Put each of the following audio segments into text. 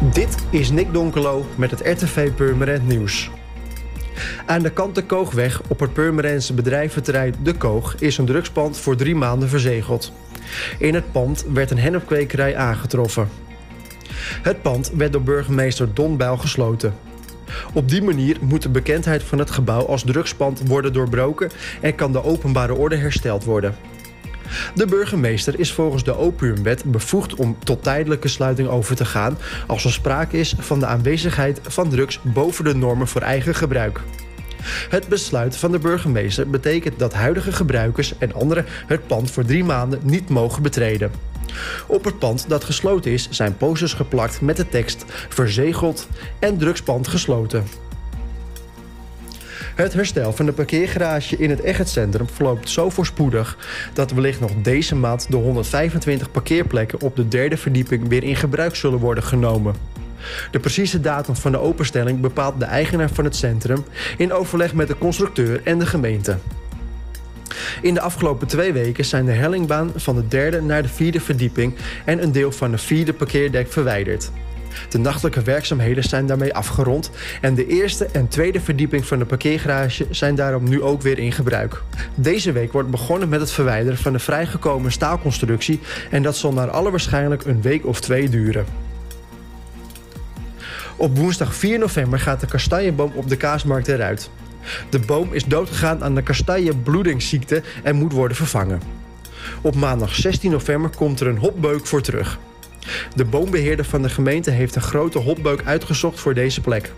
Dit is Nick Donkelo met het RTV Purmerend Nieuws. Aan de kant de Koogweg op het Purmerendse bedrijventerrein De Koog is een drugspand voor drie maanden verzegeld. In het pand werd een hennepkwekerij aangetroffen. Het pand werd door burgemeester Don Bijl gesloten. Op die manier moet de bekendheid van het gebouw als drugspand worden doorbroken en kan de openbare orde hersteld worden. De burgemeester is volgens de opiumwet bevoegd om tot tijdelijke sluiting over te gaan als er sprake is van de aanwezigheid van drugs boven de normen voor eigen gebruik. Het besluit van de burgemeester betekent dat huidige gebruikers en anderen het pand voor drie maanden niet mogen betreden. Op het pand dat gesloten is zijn posters geplakt met de tekst verzegeld en drugspand gesloten. Het herstel van de parkeergarage in het Echtcentrum verloopt zo voorspoedig dat wellicht nog deze maand de 125 parkeerplekken op de derde verdieping weer in gebruik zullen worden genomen. De precieze datum van de openstelling bepaalt de eigenaar van het centrum in overleg met de constructeur en de gemeente. In de afgelopen twee weken zijn de hellingbaan van de derde naar de vierde verdieping en een deel van de vierde parkeerdek verwijderd. De nachtelijke werkzaamheden zijn daarmee afgerond en de eerste en tweede verdieping van de parkeergarage zijn daarom nu ook weer in gebruik. Deze week wordt begonnen met het verwijderen van de vrijgekomen staalconstructie en dat zal naar alle waarschijnlijk een week of twee duren. Op woensdag 4 november gaat de kastanjeboom op de kaasmarkt eruit. De boom is doodgegaan aan de kastanjebloedingsziekte en moet worden vervangen. Op maandag 16 november komt er een hopbeuk voor terug. De boombeheerder van de gemeente heeft een grote hopbeuk uitgezocht voor deze plek.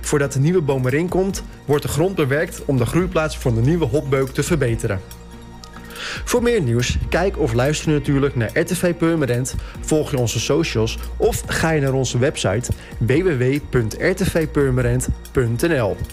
Voordat de nieuwe boom erin komt, wordt de grond bewerkt om de groeiplaats van de nieuwe hopbeuk te verbeteren. Voor meer nieuws, kijk of luister natuurlijk naar RTV Purmerend, volg je onze socials of ga je naar onze website www.rtvpurmerend.nl.